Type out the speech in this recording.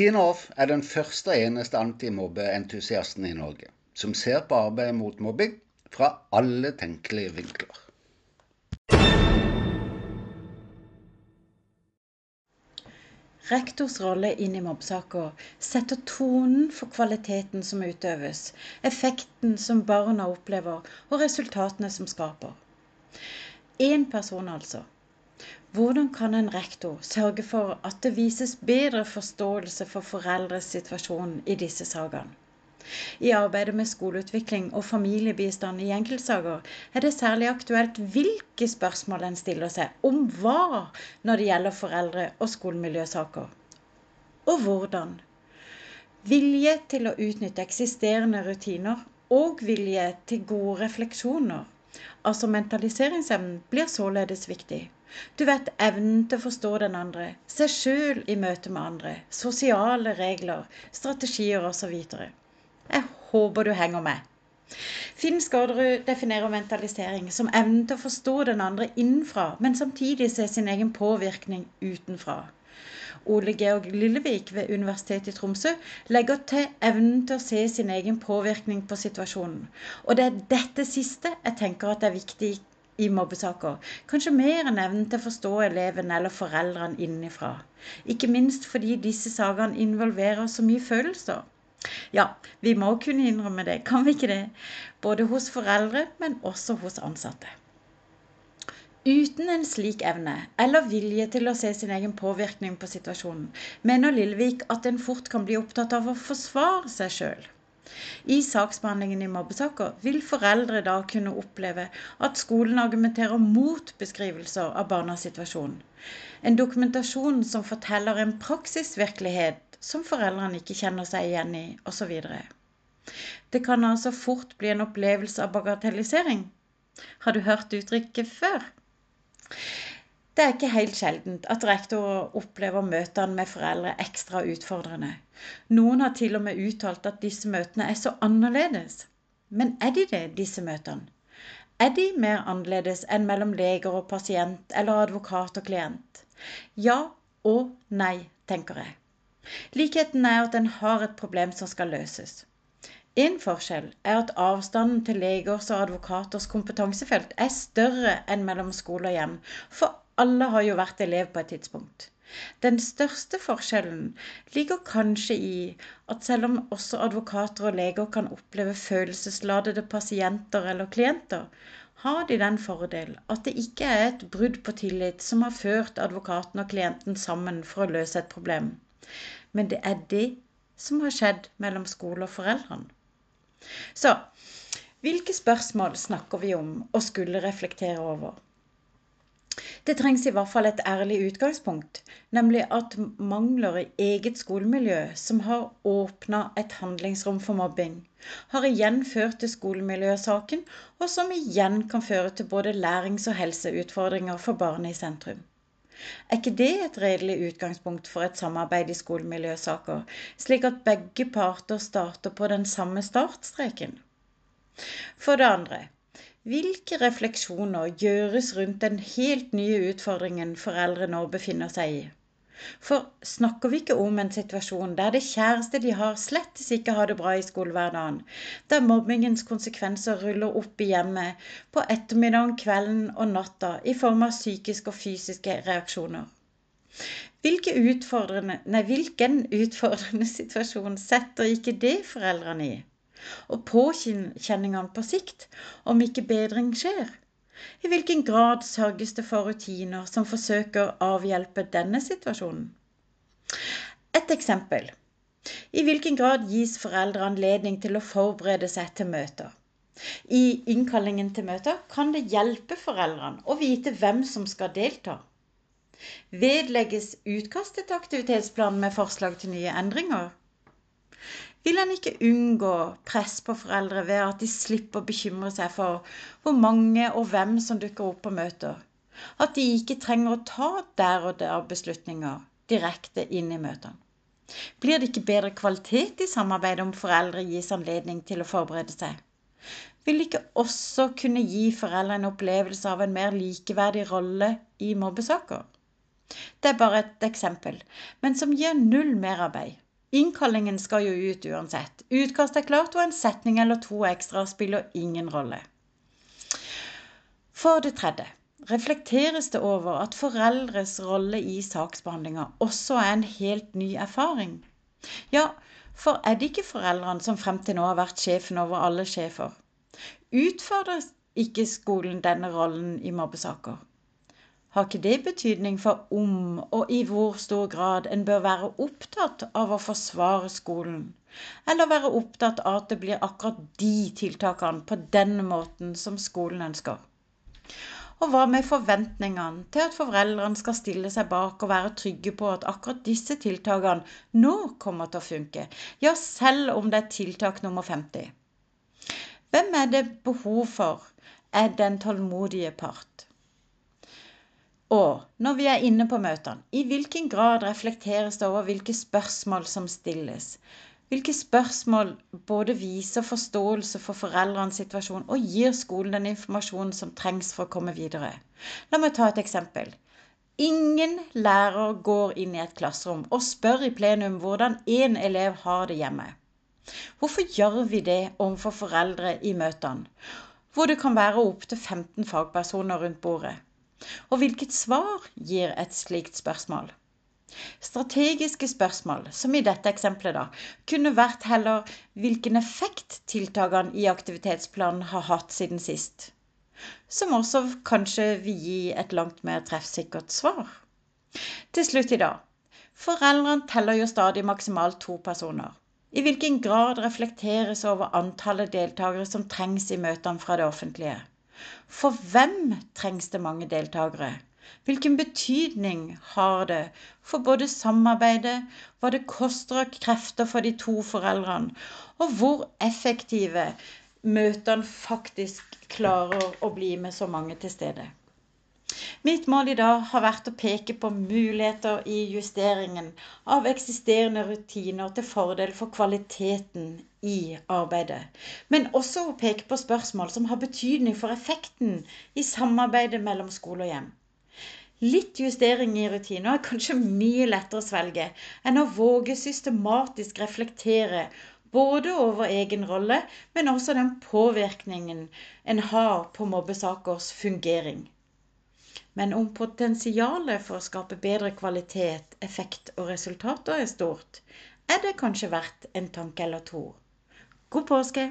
Tina Off er den første og eneste antimobbeentusiasten i Norge som ser på arbeidet mot mobbing fra alle tenkelige vinkler. Rektors rolle inn i mobbesaker setter tonen for kvaliteten som utøves, effekten som barna opplever, og resultatene som skaper. Én person, altså. Hvordan kan en rektor sørge for at det vises bedre forståelse for foreldres situasjon i disse sakene? I arbeidet med skoleutvikling og familiebistand i enkeltsaker er det særlig aktuelt hvilke spørsmål en stiller seg om hva når det gjelder foreldre- og skolemiljøsaker. Og hvordan. Vilje til å utnytte eksisterende rutiner og vilje til gode refleksjoner, altså mentaliseringsevnen, blir således viktig. Du vet evnen til å forstå den andre, seg sjøl i møte med andre, sosiale regler, strategier osv. Jeg håper du henger med. Finn Skårderud definerer mentalisering som evnen til å forstå den andre innenfra, men samtidig se sin egen påvirkning utenfra. Ole Georg Lillevik ved Universitetet i Tromsø legger til evnen til å se sin egen påvirkning på situasjonen. Og det er dette siste jeg tenker at er viktig i mobbesaker. Kanskje mer enn evnen til å forstå eleven eller foreldrene innenfra. Ikke minst fordi disse sakene involverer så mye følelser. Ja, vi må kunne innrømme det, kan vi ikke det? Både hos foreldre, men også hos ansatte. Uten en slik evne eller vilje til å se sin egen påvirkning på situasjonen, mener Lillevik at en fort kan bli opptatt av å forsvare seg sjøl. I saksbehandlingen i mobbesaker vil foreldre da kunne oppleve at skolen argumenterer mot beskrivelser av barnas situasjon. En dokumentasjon som forteller en praksisvirkelighet som foreldrene ikke kjenner seg igjen i, osv. Det kan altså fort bli en opplevelse av bagatellisering. Har du hørt uttrykket før? Det er ikke helt sjeldent at rektorer opplever møtene med foreldre ekstra utfordrende. Noen har til og med uttalt at disse møtene er så annerledes. Men er de det, disse møtene? Er de mer annerledes enn mellom leger og pasient eller advokat og klient? Ja og nei, tenker jeg. Likheten er at en har et problem som skal løses. En forskjell er at avstanden til legers og advokaters kompetansefelt er større enn mellom skole og hjem, for alle har jo vært elev på et tidspunkt. Den største forskjellen ligger kanskje i at selv om også advokater og leger kan oppleve følelsesladede pasienter eller klienter, har de den fordel at det ikke er et brudd på tillit som har ført advokaten og klienten sammen for å løse et problem. Men det er det som har skjedd mellom skole og foreldrene. Så hvilke spørsmål snakker vi om og skulle reflektere over? Det trengs i hvert fall et ærlig utgangspunkt, nemlig at mangler i eget skolemiljø som har åpna et handlingsrom for mobbing, har igjen ført til skolemiljøsaken, og som igjen kan føre til både lærings- og helseutfordringer for barnet i sentrum. Er ikke det et redelig utgangspunkt for et samarbeid i skolemiljøsaker, slik at begge parter starter på den samme startstreken? For det andre hvilke refleksjoner gjøres rundt den helt nye utfordringen foreldre nå befinner seg i? For snakker vi ikke om en situasjon der det kjæreste de har, slett ikke har det bra i skolehverdagen, der mobbingens konsekvenser ruller opp i hjemmet på ettermiddagen, kvelden og natta i form av psykiske og fysiske reaksjoner? Hvilke utfordrende, nei, hvilken utfordrende situasjon setter ikke det foreldrene i? og påkjenningene på sikt om ikke bedring skjer? I hvilken grad sørges det for rutiner som forsøker avhjelpe denne situasjonen? Et eksempel. I hvilken grad gis foreldre anledning til å forberede seg til møter? I innkallingen til møter kan det hjelpe foreldrene å vite hvem som skal delta. Vedlegges utkastet til aktivitetsplan med forslag til nye endringer? Vil en ikke unngå press på foreldre ved at de slipper å bekymre seg for hvor mange og hvem som dukker opp på møter. At de ikke trenger å ta der og der beslutninger direkte inn i møtene. Blir det ikke bedre kvalitet i samarbeidet om foreldre gis anledning til å forberede seg? Vil det ikke også kunne gi foreldre en opplevelse av en mer likeverdig rolle i mobbesaker? Det er bare et eksempel, men som gir null merarbeid Innkallingen skal jo ut uansett. Utkast er klart, og en setning eller to ekstra spiller ingen rolle. For det tredje reflekteres det over at foreldres rolle i saksbehandlinga også er en helt ny erfaring. Ja, for er det ikke foreldrene som frem til nå har vært sjefen over alle sjefer? Utfordres ikke skolen denne rollen i mobbesaker? Har ikke det betydning for om og i hvor stor grad en bør være opptatt av å forsvare skolen, eller være opptatt av at det blir akkurat de tiltakene på denne måten som skolen ønsker? Og hva med forventningene til at foreldrene skal stille seg bak og være trygge på at akkurat disse tiltakene nå kommer til å funke, ja, selv om det er tiltak nummer 50? Hvem er det behov for, er den tålmodige part. Og når vi er inne på møtene, i hvilken grad reflekteres det over hvilke spørsmål som stilles? Hvilke spørsmål både viser forståelse for foreldrenes situasjon og gir skolen den informasjonen som trengs for å komme videre? La meg ta et eksempel. Ingen lærer går inn i et klasserom og spør i plenum hvordan én elev har det hjemme. Hvorfor gjør vi det overfor foreldre i møtene, hvor det kan være opptil 15 fagpersoner rundt bordet? Og hvilket svar gir et slikt spørsmål? Strategiske spørsmål, som i dette eksempelet, da, kunne vært heller hvilken effekt tiltakene i aktivitetsplanen har hatt siden sist. Som også kanskje vil gi et langt mer treffsikkert svar. Til slutt i dag. Foreldrene teller jo stadig maksimalt to personer. I hvilken grad reflekteres over antallet deltakere som trengs i møtene fra det offentlige? For hvem trengs det mange deltakere? Hvilken betydning har det for både samarbeidet, hva det koster av krefter for de to foreldrene, og hvor effektive møtene faktisk klarer å bli med så mange til stede? Mitt mål i dag har vært å peke på muligheter i justeringen av eksisterende rutiner til fordel for kvaliteten i arbeidet, men også å peke på spørsmål som har betydning for effekten i samarbeidet mellom skole og hjem. Litt justering i rutiner er kanskje mye lettere å svelge enn å våge systematisk reflektere både over egen rolle, men også den påvirkningen en har på mobbesakers fungering. Men om potensialet for å skape bedre kvalitet, effekt og resultater er stort, er det kanskje verdt en tanke eller to. God påske!